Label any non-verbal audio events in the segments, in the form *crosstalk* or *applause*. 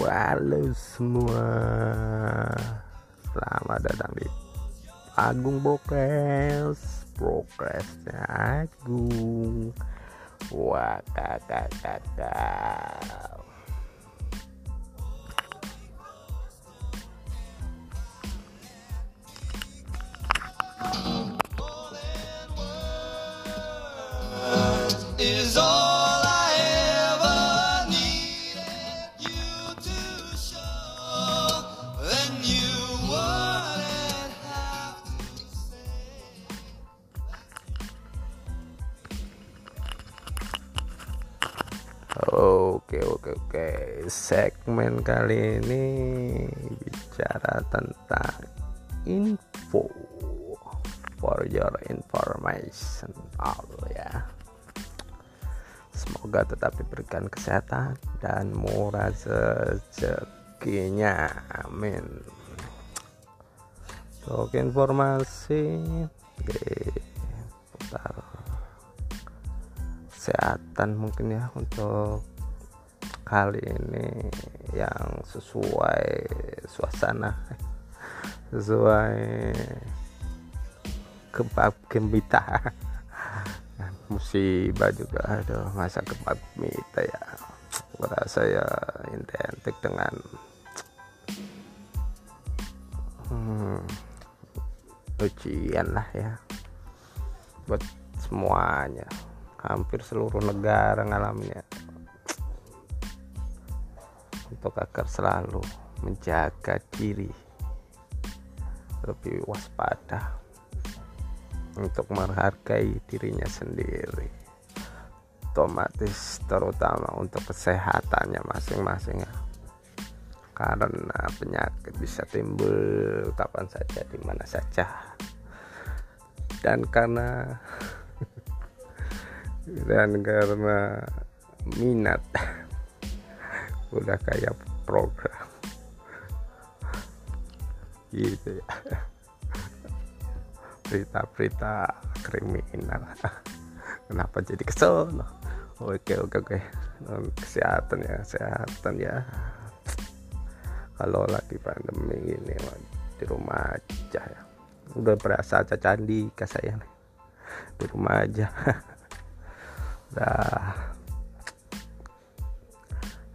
Halo semua. Selamat datang di Agung Progress Progressnya Agung. Wah kakak kakak Oke oke oke. Segmen kali ini bicara tentang info for your information all ya. Semoga tetap diberikan kesehatan dan murah rezekinya. Amin. Untuk informasi di kesehatan mungkin ya untuk kali ini yang sesuai suasana sesuai kebab gembita. Musibah juga aduh masa kebab gembita ya. Merasa ya identik dengan hmm, ujian lah ya buat semuanya hampir seluruh negara ngalaminnya untuk agar selalu menjaga diri. Lebih waspada. Untuk menghargai dirinya sendiri. Otomatis terutama untuk kesehatannya masing-masing ya. Karena penyakit bisa timbul kapan saja di mana saja. Dan karena dan karena minat *laughs* udah kayak program. Gitu ya. *laughs* Berita-berita kriminal. *laughs* Kenapa jadi kesel? Oke oke oke. Kesehatan ya kesehatan ya. Kalau lagi pandemi ini di rumah aja ya. Udah berasa aja candi ke saya di rumah aja dah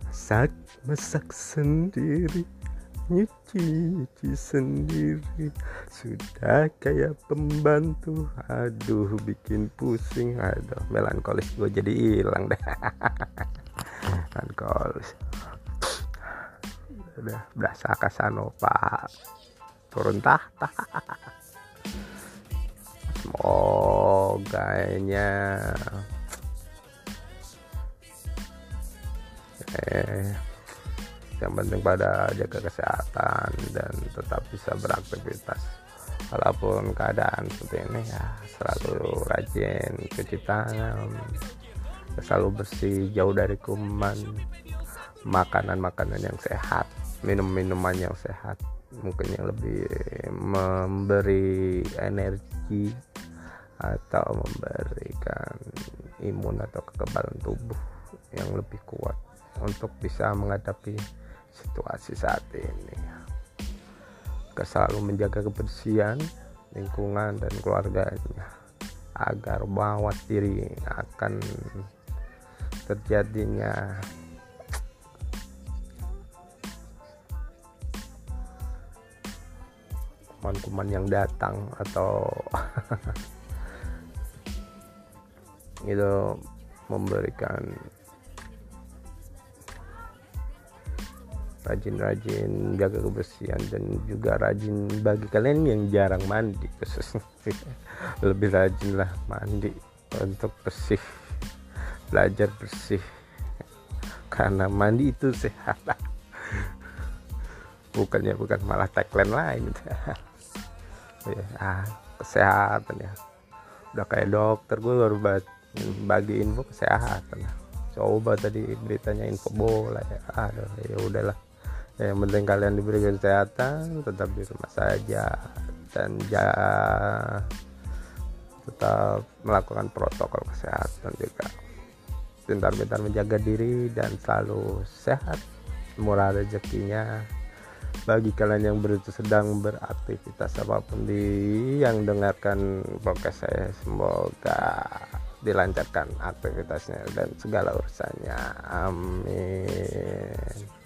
masak masak sendiri nyuci nyuci sendiri sudah kayak pembantu. Aduh bikin pusing. Aduh melankolis gue jadi hilang deh. *laughs* Melankolis. Udah berasa kasanova turun tahta. *laughs* Semoganya eh yang penting pada jaga kesehatan dan tetap bisa beraktivitas. Walaupun keadaan seperti ini ya selalu rajin cuci tangan selalu bersih jauh dari kuman makanan-makanan yang sehat minum-minuman yang sehat mungkin yang lebih memberi energi atau memberikan imun atau kekebalan tubuh yang lebih kuat untuk bisa menghadapi situasi saat ini. Selalu menjaga kebersihan lingkungan dan keluarganya agar mawas diri akan terjadinya kuman-kuman yang datang atau *laughs* itu memberikan rajin-rajin jaga kebersihan dan juga rajin bagi kalian yang jarang mandi khususnya *laughs* lebih rajin lah mandi untuk bersih belajar bersih. Karena mandi itu sehat. *laughs* Bukannya bukan malah tagline lain. *laughs* Ya, ah, kesehatan ya. Udah kayak dokter gue baru bagi info kesehatan. Coba tadi beritanya info bola ya. Aduh ya udahlah yang penting kalian diberi kesehatan tetap di rumah saja. Dan ya tetap melakukan protokol kesehatan juga. Pintar-pintar menjaga diri dan selalu sehat murah rezekinya. Bagi kalian yang ber, sedang beraktivitas apa pun di yang dengarkan podcast saya semoga dilancarkan aktivitasnya dan segala urusannya. Amin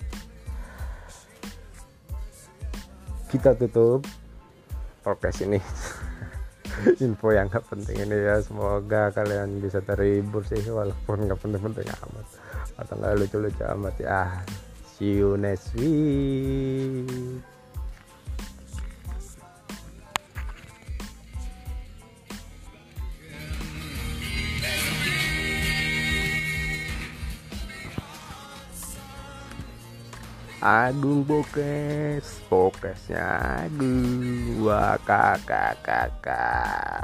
kita tutup podcast ini. *laughs* Info yang gak penting ini ya. Semoga kalian bisa terhibur sih walaupun gak penting-penting amat. Atau nggak lucu-lucu amat ya. See you next week Agung Bokes. Bokesnya. Agung Wah kakak kakak